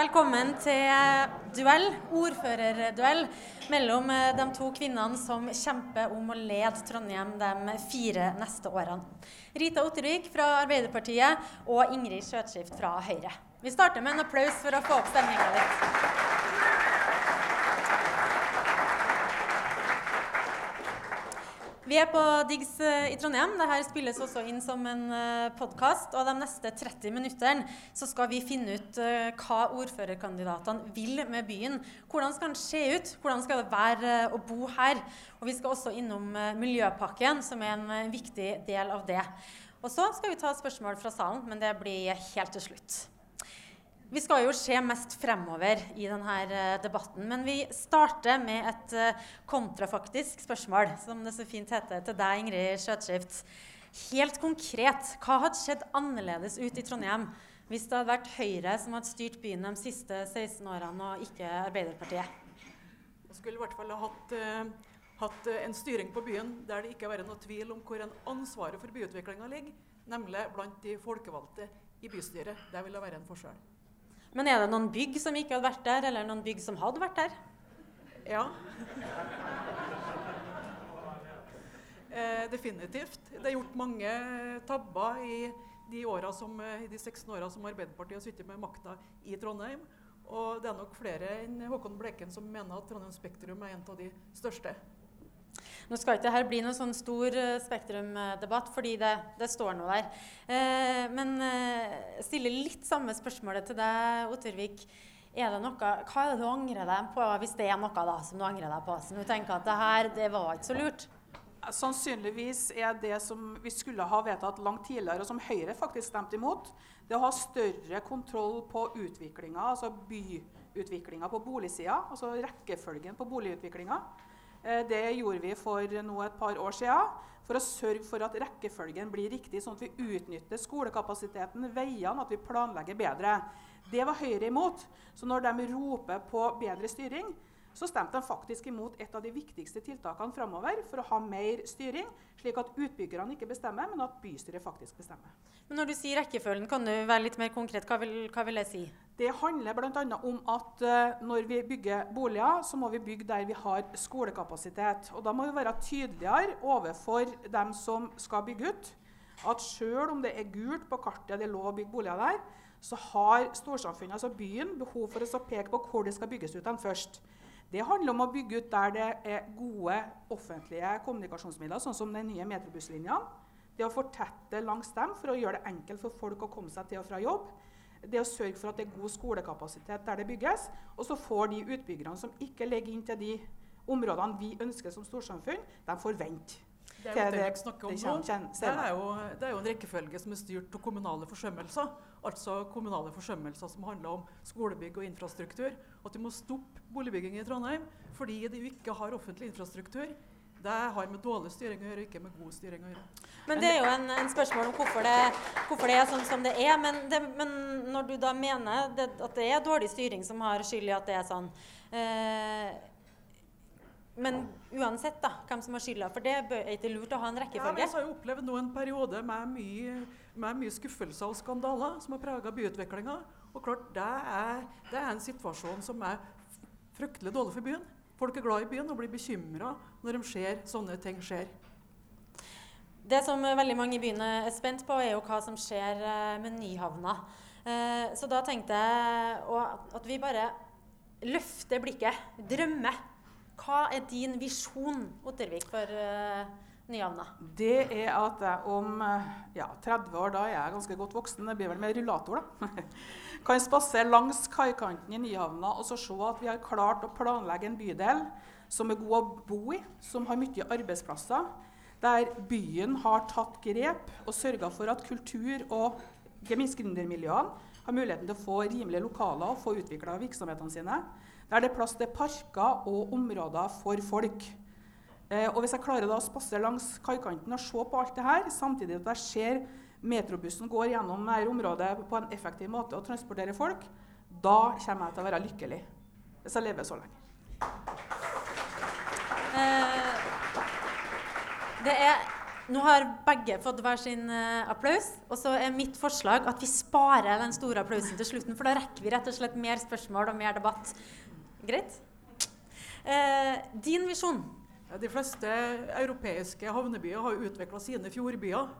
Velkommen til duell, ordførerduell, mellom eh, de to kvinnene som kjemper om å lede Trondheim de fire neste årene. Rita Ottervik fra Arbeiderpartiet og Ingrid Skjøtskift fra Høyre. Vi starter med en applaus for å få opp stemninga litt. Vi er på Diggs eh, i Trondheim. Dette spilles også inn som en eh, podkast. Og de neste 30 minuttene så skal vi finne ut uh, hva ordførerkandidatene vil med byen. Hvordan skal den se ut? Hvordan skal det være å bo her? Og vi skal også innom Miljøpakken, som er en viktig del av det. Og så skal vi ta spørsmål fra salen, men det blir helt til slutt. Vi skal jo se mest fremover i denne eh, debatten, men vi starter med et eh, kontrafaktisk spørsmål, som det så fint heter, til deg, Ingrid Skjøtskift. Helt konkret, hva hadde skjedd annerledes ut i Trondheim hvis det hadde vært Høyre som hadde styrt byen de siste 16 årene, og ikke Arbeiderpartiet? Jeg skulle i hvert fall ha hatt, uh, hatt en styring på byen der det ikke er noe tvil om hvor ansvaret for byutviklinga ligger, nemlig blant de folkevalgte i bystyret. Det ville være en forskjell. Men er det noen bygg som ikke hadde vært der, eller noen bygg som hadde vært der? Ja. Eh, definitivt. Det er gjort mange tabber i de, som, de 16 åra som Arbeiderpartiet har sittet med makta i Trondheim. Og det er nok flere enn Håkon Bleken som mener at Trondheim Spektrum er en av de største. Nå skal ikke dette bli noen sånn stor uh, spektrumdebatt, fordi det, det, står noe der. Eh, men eh, stille litt samme spørsmålet til deg, Ottervik. Er det noe, hva er det du angrer deg på, hvis det er noe da, som du angrer deg på? Som du tenker at det her, det var ikke så lurt? Sannsynligvis er det som vi skulle ha vedtatt langt tidligere, og som Høyre faktisk stemte imot, det å ha større kontroll på utviklinga, altså byutviklinga på boligsida, altså rekkefølgen på boligutviklinga. Eh, det gjorde vi for nå et par år siden for å sørge for at rekkefølgen blir riktig, sånn at vi utnytter skolekapasiteten, veiene, at vi planlegger bedre. Det var Høyre imot. Så når de roper på bedre styring, så stemte de faktisk imot et av de viktigste tiltakene framover for å ha mer styring, slik at utbyggerne ikke bestemmer, men at bystyret faktisk bestemmer. Men Når du sier rekkefølgen, kan du være litt mer konkret? Hva vil, hva vil jeg si? Det handler bl.a. om at uh, når vi bygger boliger, så må vi bygge der vi har skolekapasitet. Og da må vi være tydeligere overfor dem som skal bygge ut, at selv om det er gult på kartet, det er lov å bygge boliger der, så har storsamfunnet, altså byen, behov for å peke på hvor det skal bygges ut den først. Det handler om å bygge ut der det er gode offentlige kommunikasjonsmidler, sånn som den nye metrobusslinjene. Det å fortette langs dem for å gjøre det enkelt for folk å komme seg til og fra jobb. Det å sørge for at det er god skolekapasitet der det bygges. Og så får de utbyggerne som ikke legger inn til de områdene vi ønsker som storsamfunn, de får vente. Det er jo det om det, kjenner. Det er, jo, det er jo en rekkefølge som er styrt av kommunale forsømmelser. Altså kommunale forsømmelser som handler om skolebygg og infrastruktur. At du må stoppe boligbygging i Trondheim fordi de ikke har offentlig infrastruktur. Det har med dårlig styring å gjøre, ikke med god styring å gjøre. Men Det er jo en, en spørsmål om hvorfor det, hvorfor det, er sånn som det er. Men, det, men når du da mener det, at det er dårlig styring som har skyld i at det er sånn eh, men uansett da, hvem som har skylda for det, er ikke lurt å ha en rekkefølge? Ja, jeg har jo opplevd nå en periode med mye, med mye skuffelser og skandaler som har prega byutviklinga. Og klart, det er, det er, en situasjon som er fryktelig dårlig for byen. Folk er glad i byen og blir bekymra når de ser sånne ting skjer. Det som veldig mange i byen er spent på, er jo hva som skjer eh, med Nyhavna. Eh, så da tenkte jeg at vi bare løfter blikket, drømmer hva er din visjon, Ottervik, for uh, Nyhavna? Det er at jeg om eh, ja, 30 år, da er jeg ganske godt voksen, det blir vel med rullator, da, kan spasere langs kaikanten i Nyhavna og så se at vi har klart å planlegge en bydel som er god å bo i, som har mye arbeidsplasser, der byen har tatt grep og sørga for at kultur og ikke gründermiljøene har muligheten til å få rimelige lokaler og få utvikla virksomhetene sine. Der det er plass til parker og områder for folk. Eh, og Hvis jeg klarer da å spasere langs kaikanten og se på alt det her, samtidig at jeg ser metrobussen går gjennom dette området på en effektiv måte og transporterer folk, da kommer jeg til å være lykkelig. Hvis jeg lever så lenge. Eh, er Nå har begge fått hver sin uh, applaus. Og så er mitt forslag at vi sparer den store applausen til slutten, for da rekker vi rett og slett mer spørsmål og mer debatt. Greit? Eh, din visjon? De fleste europeiske havnebyer har utvikla sine fjordbyer.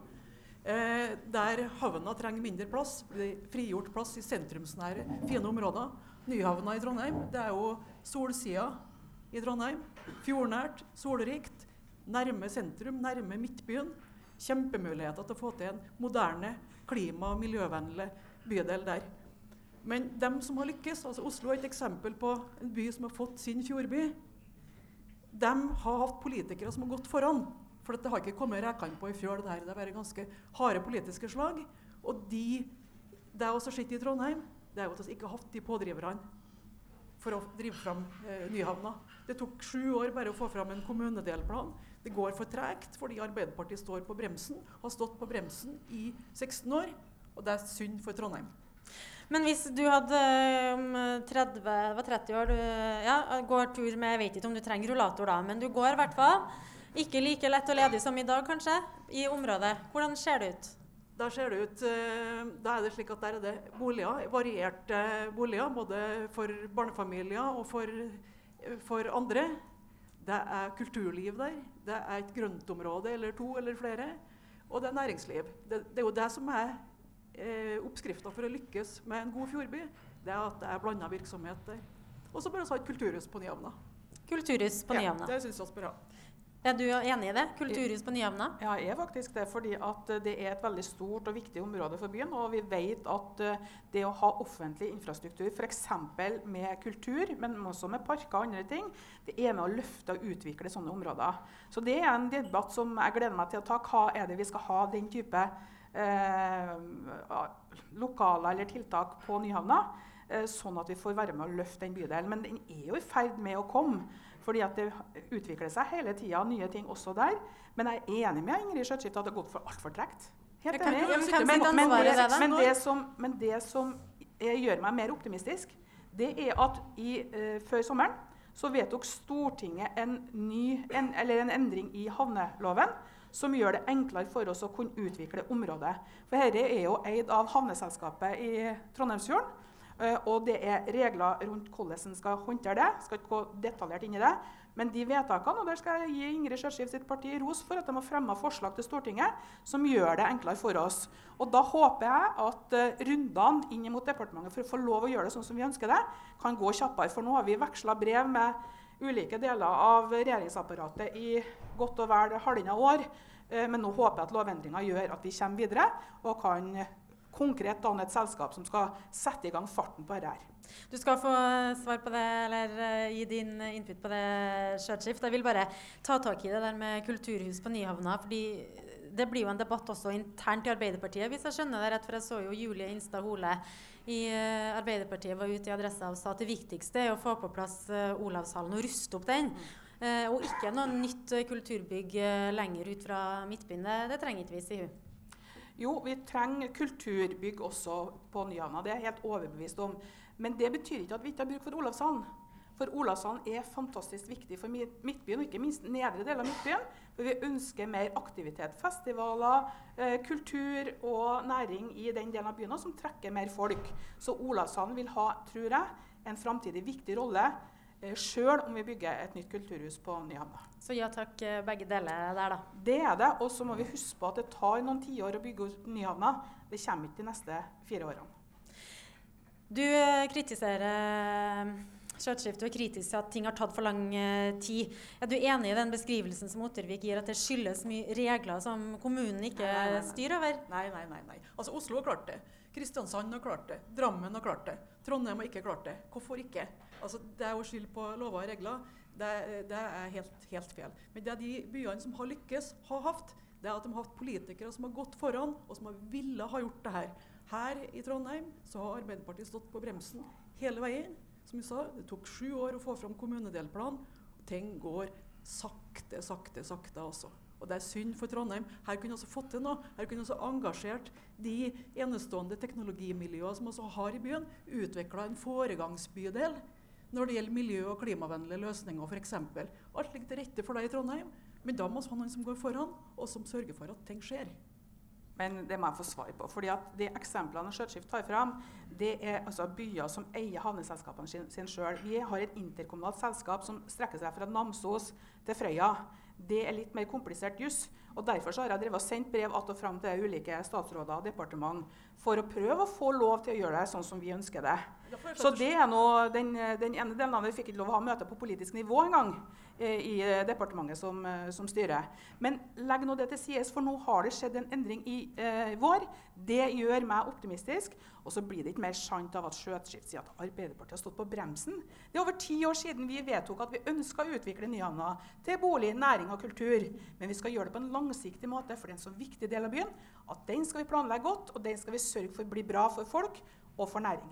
Eh, der havna trenger mindre plass, blir frigjort plass i sentrumsnære, fine områder. Nyhavna i Trondheim, det er jo solsida i Trondheim. Fjordnært, solrikt nærme sentrum, nærme midtbyen. Kjempemuligheter til å få til en moderne, klima- og miljøvennlig bydel der. Men dem som har lykkes, altså Oslo er et eksempel på en by som har fått sin fjordby. De har hatt politikere som har gått foran. For det har ikke kommet rekende på i fjøl. Det har vært ganske harde politiske slag. Og de, det også sett i Trondheim, det er jo at vi ikke har hatt de pådriverne for å drive fram eh, Nyhavna. Det tok sju år bare å få fram en kommunedelplan. Det går for tregt fordi Arbeiderpartiet står på bremsen, har stått på bremsen i 16 år. Og det er synd for Trondheim. Men hvis du hadde om 30, var 30 år du ja, går tur med Jeg vet ikke om du trenger rullator da, men du går i hvert fall. Ikke like lett og ledig som i dag, kanskje, i området. Hvordan ser det ut? Da ser det ut, eh, da er det slik at der er det boliger, varierte boliger. Både for barnefamilier og for, for andre. Det er kulturliv der. Det er et grøntområde eller to eller flere. Og det er næringsliv. Det, det er jo det som er eh, oppskrifta for å lykkes med en god fjordby. Det er at det er blanda virksomhet der. Og så bør vi ha et kulturhus på Nyhavna. Kulturhus på Nyhavna. Ja, det syns vi bør ha. Er du enig i det? Kulturhus på Nyhavna? Ja, jeg er faktisk det. fordi det er et veldig stort og viktig område for byen. Og vi vet at eh, det å ha offentlig infrastruktur, f.eks. med kultur, men også med parker og andre ting, det er med å løfte og utvikle sånne områder. Så det er en debatt som jeg gleder meg til å ta. Hva er det vi skal ha den type lokaler eller tiltak på Nyhavna? Eh, sånn at vi får være med å løfte den bydelen. Men den er jo i ferd med å komme. Fordi at det utvikler seg hele tida nye ting også der. Men jeg er enig med Ingrid Skjøtskift at det har gått for altfor tregt. Helt enig. Men, men, men, men, det som, men det som gjør meg mer optimistisk, det er at i, uh, før sommeren så vedtok Stortinget en, ny, en, en endring i havneloven som gjør det enklere for oss å kunne utvikle området. For dette er jo eid av havneselskapet i Trondheimsfjorden. Eh, og det er regler rundt hvordan en skal håndtere det. Skal ikke gå detaljert inn i det. Men de vedtakene, og der skal jeg gi Ingrid Skjørskiv sitt parti ros for at de har fremma forslag til Stortinget som gjør det enklere for oss. Og Da håper jeg at uh, rundene inn mot departementet for å få lov å gjøre det sånn som vi ønsker det, kan gå kjappere. For nå har vi veksla brev med ulike deler av regjeringsapparatet i godt og vel halvannet år. Uh, men nå håper jeg at lovendringa gjør at vi kommer videre og kan konkret danne et selskap som skal sette i gang farten på dette. Du skal få svar på det, eller uh, gi din input på det, Skjøtskift. Jeg vil bare ta tak i det der med kulturhus på Nyhavna. fordi det blir jo en debatt også internt i Arbeiderpartiet, hvis jeg skjønner det rett. For jeg så jo Julie Instad Hole i uh, Arbeiderpartiet var ute i Adressa og sa at det viktigste er å få på plass uh, Olavshallen og ruste opp den. Uh, og ikke noe nytt kulturbygg lenger ut fra Midtbyen. Det trenger ikke vi, sier hun. Jo, vi trenger kulturbygg også på Nyhavna. Det er jeg helt overbevist om. Men det betyr ikke at vi ikke har bruk for Olavshallen. For Olavshallen er fantastisk viktig for Midtbyen, og ikke minst nedre del av Midtbyen. For vi ønsker mer aktivitet. Festivaler, eh, kultur og næring i den delen av byen som trekker mer folk. Så Olavshallen vil ha, tror jeg, en framtidig viktig rolle eh, sjøl om vi bygger et nytt kulturhus på Nyhavna. Så ja takk, eh, begge deler der, da. Det er det. Og så må vi huske på at det tar noen tiår å bygge ut Nyhavna. Det kommer ikke de neste fire årene. Du eh, kritiserer Skjøtskift og er kritisk til at ting har tatt for lang eh, tid. Er du enig i den beskrivelsen som Ottervik gir, at det skyldes mye regler som kommunen ikke nei, nei, nei, styrer over? Nei, nei, nei. nei. Altså Oslo har klart det. Kristiansand har klart det. Drammen har klart det. Trondheim har ikke klart det. Hvorfor ikke? Altså, det er jo skyld på lover og regler. Det, det er helt, helt, feil. Men det er de byene som har lykkes, har hatt, det er at de har hatt politikere som har gått foran, og som har ville ha gjort det her. Her i Trondheim så har Arbeiderpartiet stått på bremsen hele veien. Som vi sa, Det tok sju år å få fram kommunedelplan. Ting går sakte, sakte, sakte også. Og det er synd for Trondheim. Her kunne vi også fått til noe. Her kunne vi også engasjert de enestående teknologimiljøene som også har i byen. Utvikla en foregangsbydel når det gjelder miljø- og klimavennlige løsninger f.eks. Alt ligger til rette for deg i Trondheim. Men da må vi ha noen som går foran, og som sørger for at ting skjer. Men det må jeg få svar på. fordi at De eksemplene Skjøtskift tar fram, det er altså byer som eier havneselskapene sine sin sjøl. Vi har et interkommunalt selskap som strekker seg fra Namsos til Frøya. Det er litt mer komplisert juss. og Derfor har jeg drevet og sendt brev att og fram til ulike statsråder og departement for å prøve å få lov til å gjøre det sånn som vi ønsker det. Så det er nå den, den ene delen av det. Vi fikk ikke lov å ha møte på politisk nivå engang eh, i eh, departementet som, eh, som styrer. Men legg nå det til side, for nå har det skjedd en endring i eh, vår. Det gjør meg optimistisk. Og så blir det ikke mer sant av at Skjøtskift sier at Arbeiderpartiet har stått på bremsen. Det er over ti år siden vi vedtok at vi ønska å utvikle Nyhavna til bolig, næring og kultur. Men vi skal gjøre det på en langsiktig måte, for det er en så viktig del av byen at den skal vi planlegge godt, og den skal vi sørge for blir bra for folk og for næring.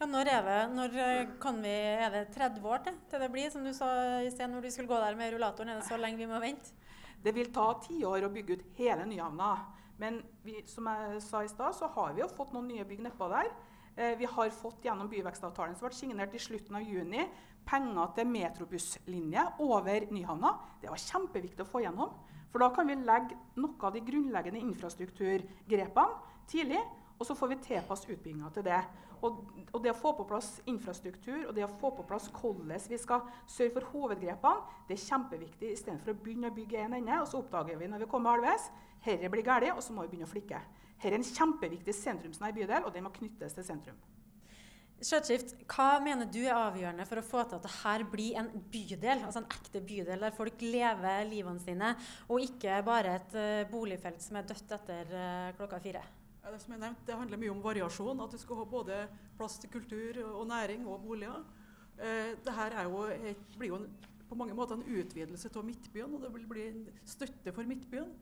Ja, når er det? Når eh, kan vi, er det 30 år til, til det blir, som du sa i sted når du skulle gå der med rullatoren? Er det så lenge vi må vente? Det vil ta tiår å bygge ut hele Nyhavna. Men vi, som jeg sa i stad, så har vi jo fått noen nye bygg nedpå der. Eh, vi har fått gjennom byvekstavtalen som ble signert i slutten av juni, penger til metrobusslinje over Nyhavna. Det var kjempeviktig å få gjennom. For da kan vi legge noe av de grunnleggende infrastrukturgrepene tidlig. Og så får vi tilpasse utbygginga til det. Og, og, det å få på plass infrastruktur og det å få på plass hvordan vi skal sørge for hovedgrepene, det er kjempeviktig istedenfor å begynne å bygge en ende, og så oppdager vi når vi kommer halvveis dette blir galt, og så må vi begynne å flikke. Dette er en kjempeviktig sentrumsnær bydel, og den må knyttes til sentrum. Skjøtskift, hva mener du er avgjørende for å få til at dette blir en bydel, altså en ekte bydel der folk lever livene sine, og ikke bare et uh, boligfelt som er dødt etter uh, klokka fire? Ja, det, som jeg nevnte, det handler mye om variasjon. At du skal ha både plass til kultur og næring og boliger. Eh, dette jo, blir jo en, på mange måter en utvidelse av Midtbyen, og det vil bli en støtte for Midtbyen.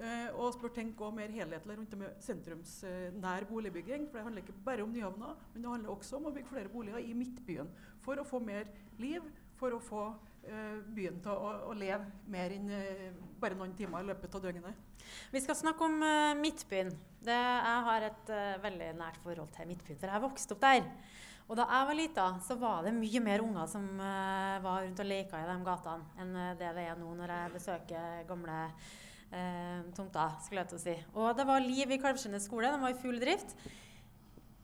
Eh, og tenk også mer helhetlig rundt det med sentrumsnær boligbygging. For det handler ikke bare om Nyhavna, men det handler også om å bygge flere boliger i Midtbyen. For å få mer liv, for å få uh, byen til å, å, leve mer enn uh, bare noen timer i løpet av døgnet. Vi skal snakke om uh, Midtbyen. Det, jeg har et veldig nært forhold til Midtbyen, for jeg vokste opp der. Og da jeg var lita, så var det mye mer unger som var rundt og leka i de gatene enn det det er nå når jeg besøker gamle tomter. skulle jeg til å si. Og det var liv i Kalvskinnet skole. De var i full drift.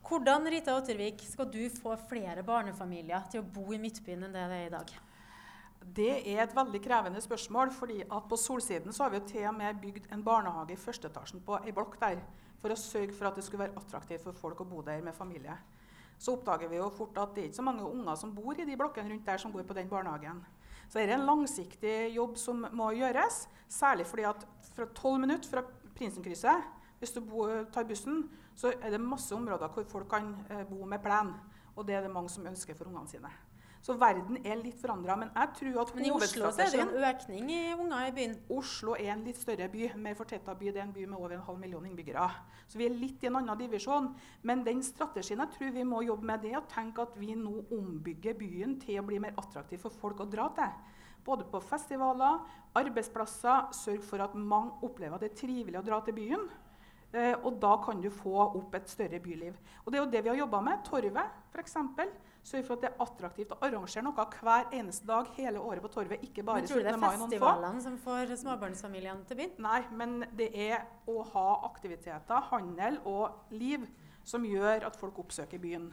Hvordan Rita Ottervik, skal du få flere barnefamilier til å bo i Midtbyen enn det det er i dag? Det er et veldig krevende spørsmål. fordi at På Solsiden så har vi jo til og med bygd en barnehage i første etasjen på ei blokk der. For å sørge for at det skulle være attraktivt for folk å bo der med familie. Så oppdager vi jo fort at det er ikke så mange unger som bor i de blokkene rundt der som går på den barnehagen. Så det er en langsiktig jobb som må gjøres. Særlig fordi at fra tolv minutter fra Prinsenkrysset, hvis du tar bussen, så er det masse områder hvor folk kan eh, bo med plen. Og det er det mange som ønsker for ungene sine. Så verden er litt forandra. Men jeg tror at Men i Oslo er det en økning i unger i byen? Oslo er en litt større by. mer fortetta by. Det er en by med over en halv million innbyggere. Så vi er litt i en annen divisjon. Men den strategien jeg tror vi må jobbe med, det å tenke at vi nå ombygger byen til å bli mer attraktiv for folk å dra til. Både på festivaler, arbeidsplasser. Sørg for at mange opplever at det er trivelig å dra til byen. Eh, og da kan du få opp et større byliv. Og det er jo det vi har jobba med. Torvet, f.eks. Sørg for at det er attraktivt å arrangere noe hver eneste dag hele året på Torvet. ikke bare men Tror du det er festivalene som får småbarnsfamiliene til byen? Nei, men det er å ha aktiviteter, handel og liv som gjør at folk oppsøker byen.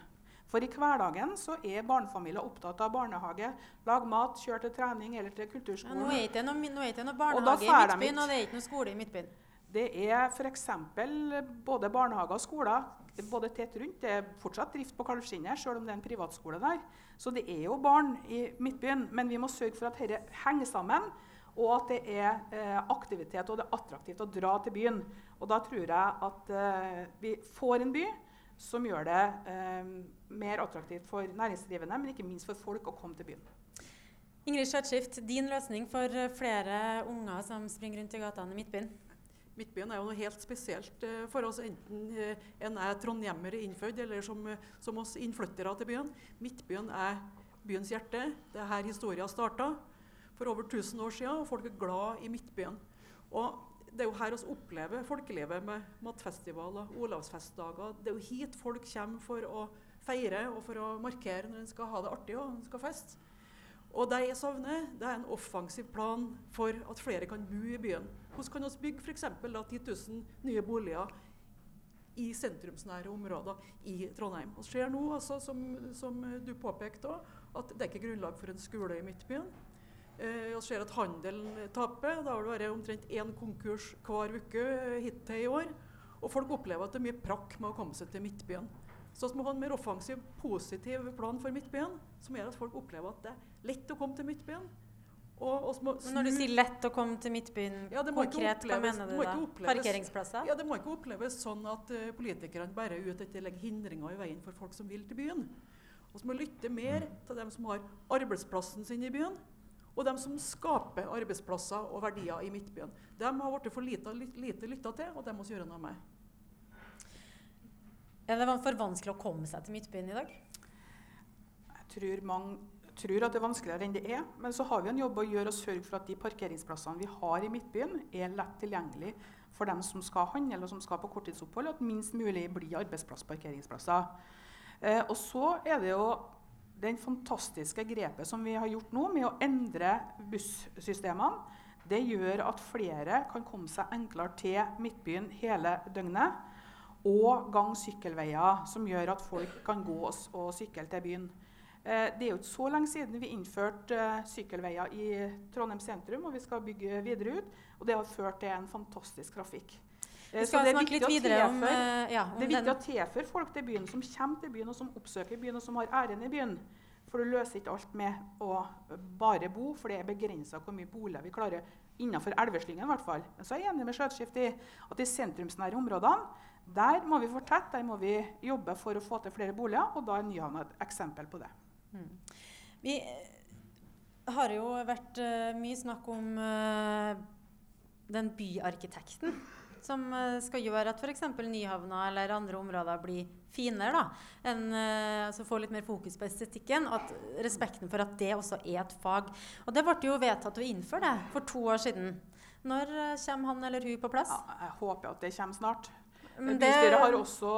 For i hverdagen så er barnefamilier opptatt av barnehage, lage mat, kjøre til trening eller til kulturskolen. Ja, nå er det ikke noe, noe barnehage i Midtbyen, og det er ikke noe skole i Midtbyen. Det er f.eks. både barnehager og skoler både tett rundt. Det er fortsatt drift på Kalvskinnet, selv om det er en privatskole der. Så det er jo barn i Midtbyen. Men vi må sørge for at dette henger sammen, og at det er eh, aktivitet og det er attraktivt å dra til byen. Og da tror jeg at eh, vi får en by som gjør det eh, mer attraktivt for næringsdrivende, men ikke minst for folk å komme til byen. Ingrid Skjøtskift, din løsning for flere unger som springer rundt i gatene i Midtbyen? Midtbyen er jo noe helt spesielt eh, for oss, enten eh, en er trondhjemmer innfødt eller som, eh, som, oss innflyttere til byen. Midtbyen er byens hjerte. Det er her historien starta for over 1000 år siden, og folk er glad i Midtbyen. Og det er jo her vi opplever folkelivet med matfestivaler, Olavsfestdager. Det er jo hit folk kommer for å feire og for å markere når en skal ha det artig og en skal feste. Og det jeg savner, det er en offensiv plan for at flere kan bo i byen. Hvordan kan vi bygge f.eks. 10 000 nye boliger i sentrumsnære områder i Trondheim? Vi ser nå, altså, som, som, du påpekte at det er ikke grunnlag for en skole i Midtbyen. Eh, vi ser at handelen taper. Da har det vært omtrent én konkurs hver uke hittil i år. Og folk opplever at det er mye prakk med å komme seg til Midtbyen. Så vi må ha en mer offensiv, positiv plan for Midtbyen, som gjør at folk opplever at det er lett å komme til Midtbyen. Og, og Men når du sier lett å komme til Midtbyen, ja, konkret, hva mener du da? Parkeringsplasser? Ja, Det må ikke oppleves sånn at uh, politikerne bare er ute etter å legge hindringer i veien for folk som vil til byen. Vi må lytte mer til dem som har arbeidsplassen sin i byen, og de som skaper arbeidsplasser og verdier i Midtbyen. De har blitt for lite, lite lytta til, og det må vi gjøre noe med. Er det for vanskelig å komme seg til Midtbyen i dag? Jeg tror mange tror at det er vanskeligere enn det er. Men så har vi en jobb å gjøre og sørge for at de parkeringsplassene vi har i Midtbyen, er lett tilgjengelig for dem som skal handle og som skal på korttidsopphold, og at minst mulig blir arbeidsplassparkeringsplasser. Eh, og så er det jo den fantastiske grepet som vi har gjort nå med å endre bussystemene. Det gjør at flere kan komme seg enklere til Midtbyen hele døgnet og gang-sykkelveier som gjør at folk kan gå og sykle til byen. Eh, det er jo ikke så lenge siden vi innførte eh, sykkelveier i Trondheim sentrum, og vi skal bygge videre ut. Og det har ført til en fantastisk trafikk. Eh, vi skal snakke litt videre om, ja, om Det er viktig å tilføre folk til byen, som kommer til byen, og som oppsøker byen, og som har æren i byen. For du løser ikke alt med å bare bo, for det er begrensa hvor mye boliger vi klarer innenfor Elveslyngen. i hvert fall. Men så er jeg enig med Skjøtskift i at de sentrumsnære områdene der må vi fortette, der må vi jobbe for å få til flere boliger, og da er Nyhavn et eksempel på det. Mm. Vi har jo vært uh, mye snakk om uh, den byarkitekten som uh, skal gjøre at f.eks. Nyhavna eller andre områder blir finere. da, en, altså Få litt mer fokus på estetikken. At respekten for at det også er et fag. Og Det ble jo vedtatt å innføre det for to år siden. Når kommer han eller hun på plass? Ja, jeg håper at det kommer snart. Bystyret har også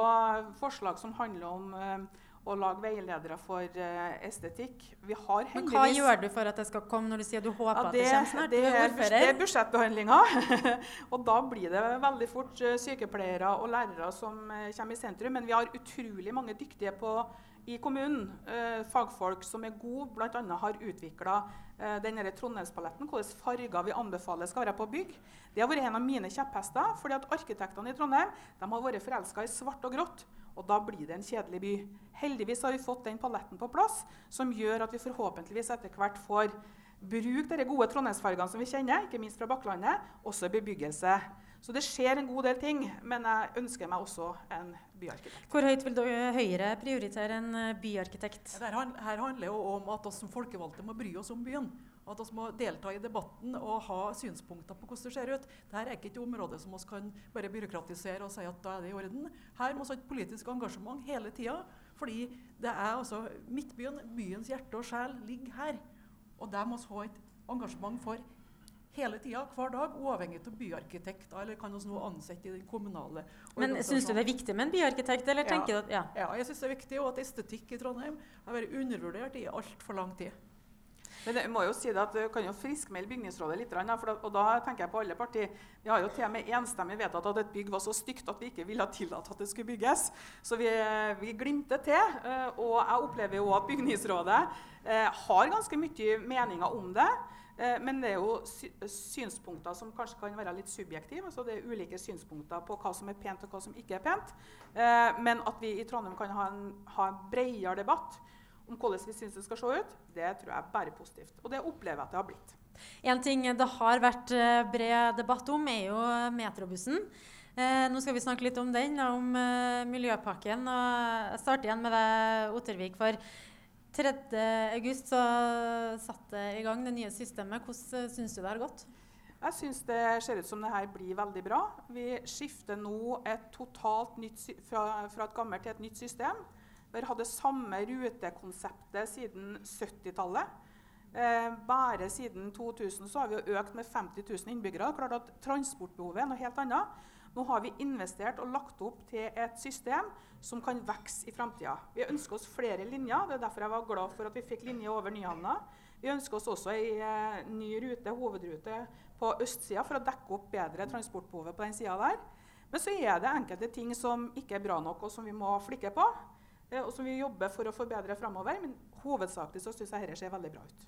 forslag som handler om å lage veiledere for uh, estetikk. Vi har heldigvis... Men Hva gjør du for at det skal komme, når du sier du håper ja, det, at det kommer snart? Det er, det er budsjettbehandlinga. og da blir det veldig fort uh, sykepleiere og lærere som uh, kommer i sentrum. Men vi har utrolig mange dyktige på, i kommunen. fagfolk som er gode, bl.a. har utvikla denne Trondheimspaletten, hvilke farger vi anbefaler skal være på bygg. Det har vært en av mine kjepphester. fordi at Arkitektene i Trondheim har vært forelska i svart og grått. Og da blir det en kjedelig by. Heldigvis har vi fått den paletten på plass, som gjør at vi forhåpentligvis etter hvert får bruke de gode trondheimsfargene som vi kjenner, ikke minst fra Bakklandet, også i bebyggelse. Så det skjer en god del ting, men jeg ønsker meg også en byarkitekt. Hvor høyt vil Høyre prioritere en eh, byarkitekt? Her, her handler det om at vi som folkevalgte må bry oss om byen. At vi må delta i debatten og ha synspunkter på hvordan det ser ut. Dette er ikke et område som vi kan bare byråkratisere og si at da er det i orden. Her må vi ha et politisk engasjement hele tida. Fordi det er altså Midtbyen, byens hjerte og sjel, ligger her. Og det må vi ha et engasjement for hele tida, hver dag, uavhengig av byarkitekter eller kan vi nå ansette i den kommunale Men Syns du det er viktig med en byarkitekt? eller tenker ja. du at, ja. ja, jeg syns det er viktig, og at estetikk i Trondheim har vært undervurdert i altfor lang tid. Men jeg må jo si det at Du kan jo friskmelde bygningsrådet litt. For, og da tenker jeg på alle partier. Vi har jo til og med enstemmig vedtatt at et bygg var så stygt at vi ikke ville tillate at det skulle bygges. Så vi, vi glimter til. Eh, og jeg opplever jo at bygningsrådet eh, har ganske mye meninger om det. Eh, men det er jo synspunkter som kanskje kan være litt subjektive. altså Det er ulike synspunkter på hva som er pent og hva som ikke er pent. Men at vi i Trondheim kan ha en, ha en bredere debatt om hvordan vi syns det skal se ut, det tror jeg er bare positivt. Og det opplever jeg at det har blitt. En ting det har vært eh, bred debatt om, er jo metrobussen. Eh, nå skal vi snakke litt om den, om eh, miljøpakken. Og jeg starter igjen med deg, Ottervik. For 3.8 så satte det i gang det nye systemet. Hvordan syns du det har gått? Jeg syns det ser ut som det her blir veldig bra. Vi skifter nå et totalt nytt, fra, fra et gammelt til et nytt system. Vi har hatt det samme rutekonseptet siden 70-tallet. Eh, bare siden 2000 så har vi økt med 50 000 innbyggere. Klart at Transportbehovet er noe helt annet. Nå har vi investert og lagt opp til et system som kan vokse i framtida. Vi ønsker oss flere linjer. Det er derfor jeg var glad for at vi fikk linje over Nyhavna. Vi ønsker oss også ei eh, ny rute, hovedrute på østsida for å dekke opp bedre transportbehovet på den sida der. Men så er det enkelte ting som ikke er bra nok, og som vi må flikke på. Eh, og som vi jobber for å forbedre framover. Men hovedsakelig så syns jeg dette ser veldig bra ut.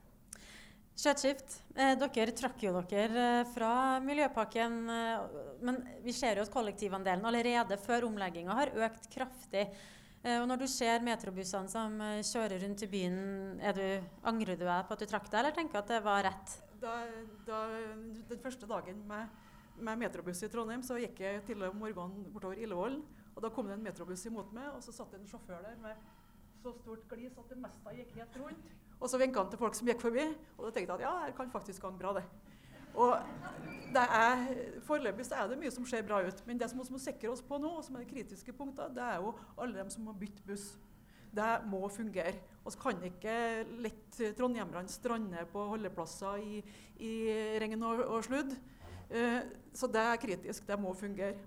Kjøttskift. Eh, dere trakk jo dere eh, fra Miljøpakken. Eh, men vi ser jo at kollektivandelen allerede før omlegginga har økt kraftig. Eh, og når du ser metrobussene som eh, kjører rundt i byen, du, angrer du deg på at du trakk deg, eller tenker du at det var rett? Da, da, den første dagen med, med, metrobuss i Trondheim så gikk jeg til morgenen bortover Illevoll. Og da kom det en metrobuss imot meg, og så satt det en sjåfør der med så stort glis at det meste gikk helt rundt. Og så vinka han til folk som gikk forbi, og da tenkte jeg at ja, her kan faktisk gå bra, det. Og det er, Foreløpig så er det mye som ser bra ut, men det som vi må sikre oss på nå, og som er det kritiske punktet, det er jo alle dem som må bytte buss. Det må fungere. Vi kan ikke lette trondhjemmerne strande på holdeplasser i, i regn og, og sludd. Eh, så det er kritisk. Det må fungere.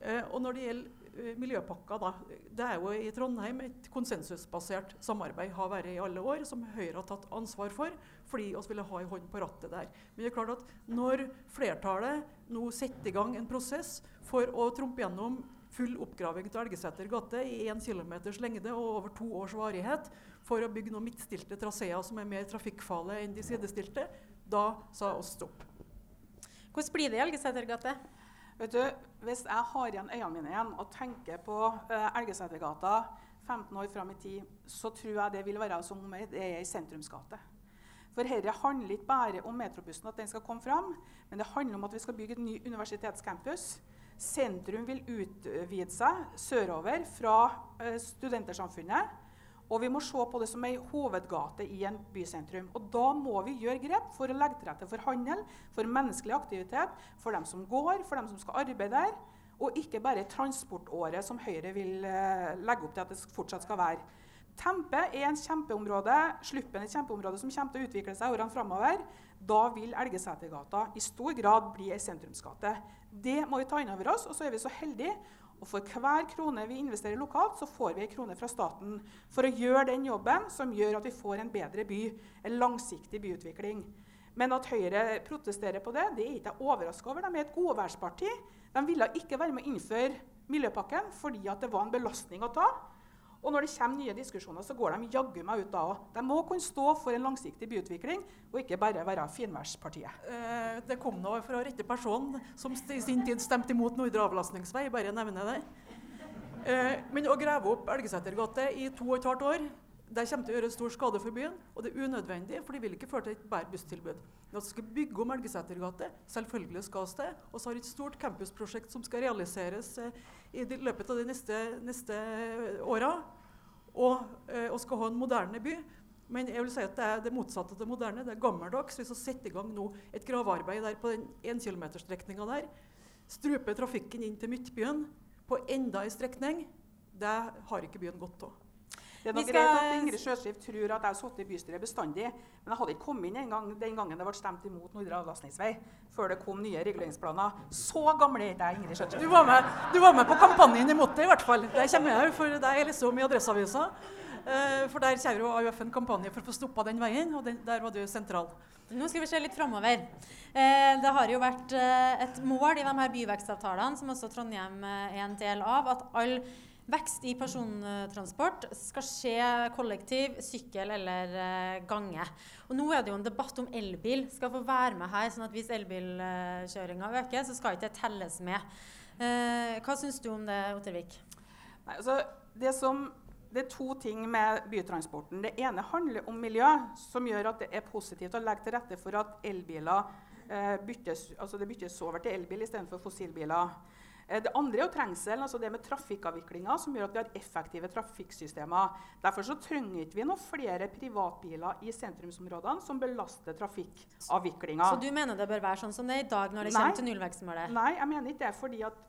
Eh, og når det gjelder miljøpakka, da. Det er jo i Trondheim et konsensusbasert samarbeid har vært i alle år, som Høyre har tatt ansvar for, fordi vi ville ha en hånd på rattet der. Men det er klart at når flertallet nå setter i gang en prosess for å trumpe gjennom full oppgraving til Elgeseter gate i 1 km lengde og over to års varighet for å bygge noen midtstilte traseer som er mer trafikkfarlige enn de sidestilte, da sa oss stopp. Hvordan blir det i Elgeseter gate? Vet du, Hvis jeg har igjen øynene mine igjen og tenker på uh, Elgesetergata 15 år fram i tid, så tror jeg det vil være som om det er ei sentrumsgate. For dette handler ikke bare om metrobussen, at den skal komme fram, men det handler om at vi skal bygge et ny universitetscampus. Sentrum vil utvide seg sørover fra uh, studentersamfunnet. Og vi må se på det som ei hovedgate i en bysentrum. Og da må vi gjøre grep for å legge til rette for handel, for menneskelig aktivitet, for dem som går, for dem som skal arbeide der. Og ikke bare transportåret, som Høyre vil eh, legge opp til at det fortsatt skal være. Tempe er en kjempeområde, Sluppen et kjempeområde som kommer til å utvikle seg årene framover. Da vil Elgesetergata i stor grad bli ei sentrumsgate. Det må vi ta inn over oss. Og så er vi så heldige og for hver krone vi investerer lokalt, så får vi en krone fra staten for å gjøre den jobben som gjør at vi får en bedre by, en langsiktig byutvikling. Men at Høyre protesterer på det, det er ikke jeg overraska over. De er et godværsparti. De ville ikke være med å innføre Miljøpakken fordi det var en belastning å ta. Og når det kommer nye diskusjoner, så går de jaggu meg ut da òg. De må kunne stå for en langsiktig byutvikling, og ikke bare være finværspartiet. Eh, det kom nå fra rette person som i sin tid stemte imot Nordre avlastningsvei. bare nevner det. Eh, men å grave opp Elgesetergate i to og et halvt år det kommer til å gjøre stor skade for byen, og det er unødvendig, for det vil ikke føre til et bedre busstilbud. Vi skal bygge om Elgeseter gate, selvfølgelig skal vi det. Og så har vi et stort campusprosjekt som skal realiseres eh, i løpet av de neste, neste åra. Og, vi skal ha en moderne by. Men jeg vil si at det er det motsatte av det moderne. Det er gammeldags. Hvis vi setter i gang nå et gravearbeid der på den 1 km-strekninga der, struper trafikken inn til Midtbyen på enda en strekning, det har ikke byen godt av. Det er nok greit at Ingrid Sjøskriv tror at jeg har sittet i bystyret bestandig, men jeg hadde ikke kommet inn en gang, den gangen det ble stemt imot Nordre avlastningsvei, før det kom nye reguleringsplaner. Så gammel er ikke jeg, Ingrid Sjøskriv. Du var, med, du var med på kampanjen imot det, i hvert fall. Det kommer jeg for det jeg leser om i Adresseavisa. Uh, for der kjører jo AUF en kampanje for å få stoppa den veien, og den, der var du sentral. Nå skal vi se litt framover. Eh, det har jo vært eh, et mål i de her byvekstavtalene, som også Trondheim eh, er en del av, at alle Vekst i persontransport skal skje kollektiv, sykkel eller uh, gange. Og nå er det jo en debatt om elbil skal få være med her. sånn at Hvis elbilkjøringa øker, så skal ikke det telles med. Uh, hva syns du om det, Ottervik? Nei, altså, det, som, det er to ting med bytransporten. Det ene handler om miljø, som gjør at det er positivt å legge til rette for at elbiler uh, byttes, altså det byttes over til elbil istedenfor fossilbiler. Eh, det andre er jo trengselen, altså det med trafikkavviklinga, som gjør at vi har effektive trafikksystemer. Derfor så trenger ikke vi noen flere privatbiler i sentrumsområdene som belaster trafikkavviklinga. Så du mener det bør være sånn som det er i dag når det Nei. kommer til nullvekstmålet? Nei, jeg mener ikke det. fordi at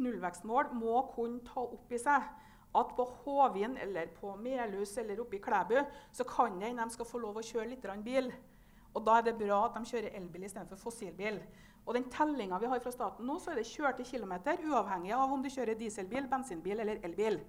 nullvekstmål må kunne ta opp i seg at på Håvin eller på Melhus eller oppe i Klæbu så kan det hende de skal få lov å kjøre litt bil. Og da er det bra at de kjører elbil istedenfor fossilbil. Og den tellinga vi har fra staten nå, så er det kjørte kilometer uavhengig av om du kjører dieselbil, bensinbil eller elbil.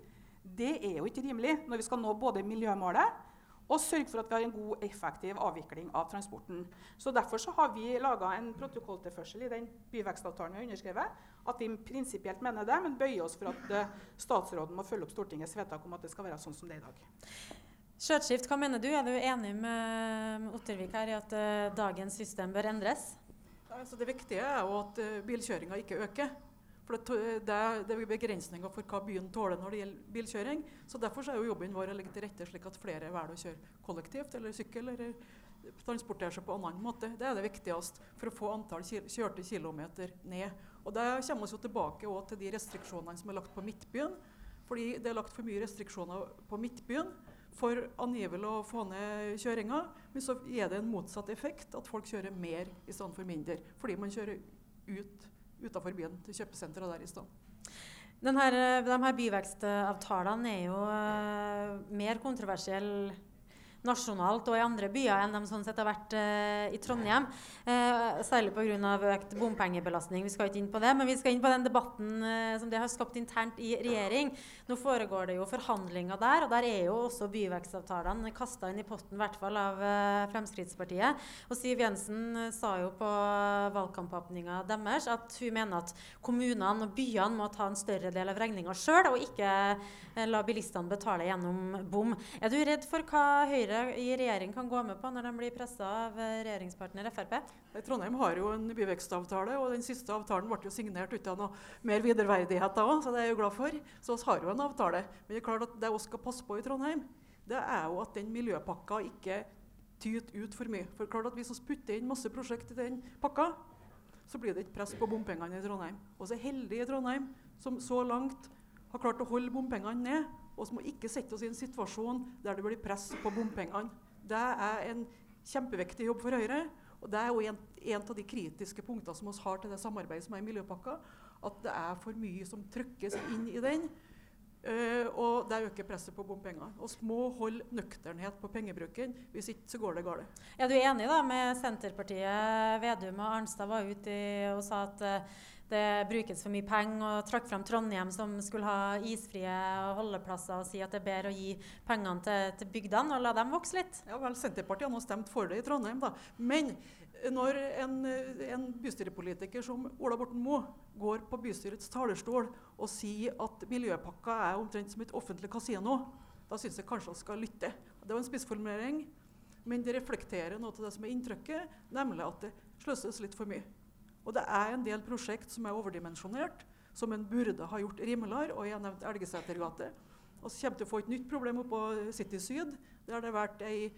Det er jo ikke rimelig når vi skal nå både miljømålet og sørge for at vi har en god, effektiv avvikling av transporten. Så Derfor så har vi laga en protokolltilførsel i den byvekstavtalen vi har underskrevet. At vi prinsipielt mener det, men bøyer oss for at uh, statsråden må følge opp Stortingets vedtak om at det skal være sånn som det er i dag. Skjøtskift, hva mener du? Er du enig med Ottervik her i at uh, dagens system bør endres? Altså det viktige er jo at uh, bilkjøringa ikke øker. For det, det, det, er begrensninger for hva byen tåler når det gjelder bilkjøring. Så Derfor er jo jobben vår å legge til rette slik at flere velger å kjøre kollektivt eller sykkel eller transportere seg på en annen måte. Det er det viktigste for å få antall kjørte kilometer ned. Og Det kommer vi tilbake til de restriksjonene som er lagt på Midtbyen. Fordi det er lagt for mye restriksjoner på Midtbyen for angivelig å få ned kjøringa. Men så er det en motsatt effekt, at folk kjører mer i stedet for mindre. Fordi man kjører ut utafor byen, til kjøpesentra der i stedet. Denne, de her byvekstavtalene er jo uh, mer kontroversielle nasjonalt og i andre byer enn de sånn sett har vært uh, i Trondheim. Uh, særlig pga. økt bompengebelastning. Vi skal ikke inn på det, men vi skal inn på den debatten uh, som det har skapt internt i regjering. Nå foregår det jo forhandlinger der, og der er jo også byvekstavtalene kasta inn i potten, i hvert fall av uh, Fremskrittspartiet. Og Siv Jensen sa jo på valgkampåpninga deres at hun mener at kommunene og byene må ta en større del av regninga sjøl, og ikke la bilistene betale gjennom bom. Er du redd for hva Høyre Høyre i regjering kan gå med på når de blir pressa av eh, regjeringspartner Frp? Trondheim har jo en byvekstavtale, og den siste avtalen ble jo signert uten noe mer videreverdighet så det er jeg jo glad for. Så vi har jo en avtale. Men det er klart at det vi skal passe på i Trondheim, det er jo at den miljøpakka ikke tyter ut for mye. For klart at Hvis vi putter inn masse prosjekt i den pakka, så blir det ikke press på bompengene i Trondheim. Vi er heldige i Trondheim som så langt har klart å holde bompengene ned som må ikke sette oss i en situasjon der det blir press på bompengene. Det er en kjempeviktig jobb for Høyre. Og det er jo en, en av de kritiske punktene som vi har til det samarbeidet som er i Miljøpakka. At det er for mye som trykkes inn i den. Uh, og det øker presset på bompenger. Vi må holde nøkternhet på pengebruken, hvis ikke så går det galt. Er du enig da med Senterpartiet? Vedum og Arnstad var ute og sa at uh, det brukes for mye penger, og trakk fram Trondheim som skulle ha isfrie holdeplasser, og si at det er bedre å gi pengene til, til bygdene og la dem vokse litt. Ja vel, Senterpartiet har nå stemt for det i Trondheim, da. Men når en, en bystyrepolitiker som Ola Borten Moe går på bystyrets talerstol og sier at miljøpakka er omtrent som et offentlig kasino, da syns jeg kanskje han skal lytte. Det var en spissformulering, men det reflekterer noe av det som er inntrykket, nemlig at det sløses litt for mye. Og det er en del prosjekt som er overdimensjonert, som en burde ha gjort rimeligere. Og jeg har nevnt Elgesetergate. Og så kommer til å få et nytt problem oppå City Syd. Der det har vært ei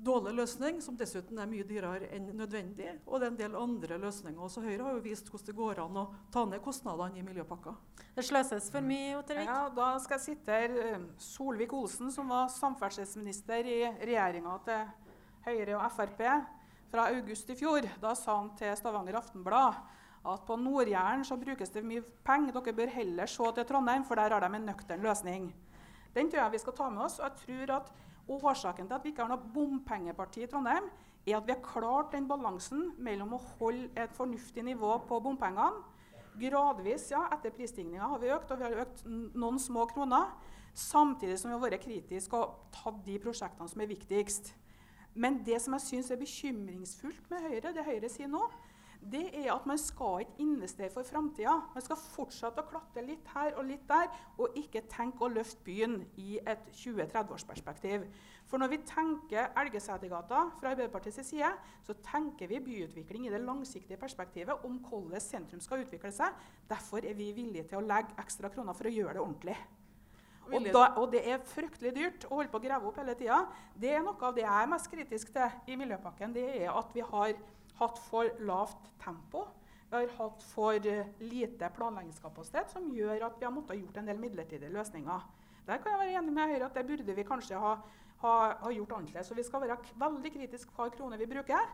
dårlig løsning, som dessuten er mye dyrere enn nødvendig. Og det er en del andre løsninger. Også Høyre har jo vist hvordan det går an å ta ned kostnadene i miljøpakka. Det sløses for mye, Ottervik? Ja, da skal jeg sitere her. Solvik-Olsen, som var samferdselsminister i regjeringa til Høyre og Frp fra august i fjor. Da sa han til Stavanger Aftenblad at på Nord-Jæren brukes det mye penger. Dere bør heller se til Trondheim, for der har de en nøktern løsning. Den tror jeg vi skal ta med oss. og jeg tror at Årsaken til at vi ikke har noe bompengeparti i Trondheim, er at vi har klart den balansen mellom å holde et fornuftig nivå på bompengene. Gradvis, ja, etter prisstigninga har vi økt, og vi har økt noen små kroner. Samtidig som vi har vært kritiske og tatt de prosjektene som er viktigst. Men det som jeg syns er bekymringsfullt med Høyre, det Høyre sier nå, det er at man skal ikke investere for framtida. Man skal fortsette å klatre litt her og litt der, og ikke tenke å løfte byen i et 20-30-årsperspektiv. For når vi tenker Elgesetergata fra Arbeiderpartiets side, så tenker vi byutvikling i det langsiktige perspektivet om hvordan sentrum skal utvikle seg. Derfor er vi villige til å legge ekstra kroner for å gjøre det ordentlig. Og, da, og, det er fryktelig dyrt å holde på å grave opp hele tida. Det er noe av det jeg er mest kritisk til i Miljøpakken. Det er at vi har hatt for lavt tempo. Vi har hatt for uh, lite planleggingskapasitet, som gjør at vi har måttet gjort en del midlertidige løsninger. Der kan jeg være enig med Høyre at det burde vi kanskje ha, ha, ha gjort annerledes. Så vi skal være veldig kritiske hver krone vi bruker.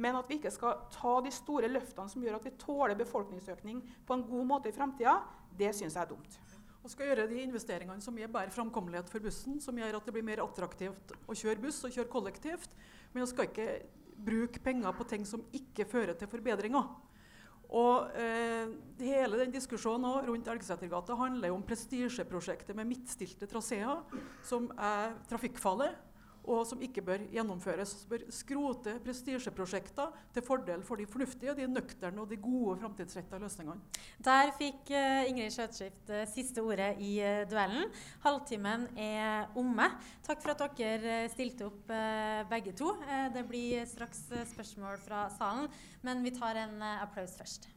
Men at vi ikke skal ta de store løftene som gjør at vi tåler befolkningsøkning på en god måte i framtida, det syns jeg er dumt og skal gjøre de investeringene som gir bedre framkommelighet for bussen, som gjør at det blir mer attraktivt å kjøre buss og kjøre kollektivt. Men vi skal ikke bruke penger på ting som ikke fører til forbedringer. Og eh, Hele den diskusjonen rundt Elgesetergata handler om prestisjeprosjektet med midtstilte traseer, som er trafikkfarlig og som ikke bør gjennomføres. Så bør skrote prestisjeprosjekter til fordel for de fornuftige, de nøkterne og de gode framtidsrettede løsningene. Der fikk uh, Ingrid Skjøtskift uh, siste ordet i uh, duellen. Halvtimen er omme. Takk for at dere stilte opp begge to. det blir straks spørsmål fra salen, men vi tar en applaus først.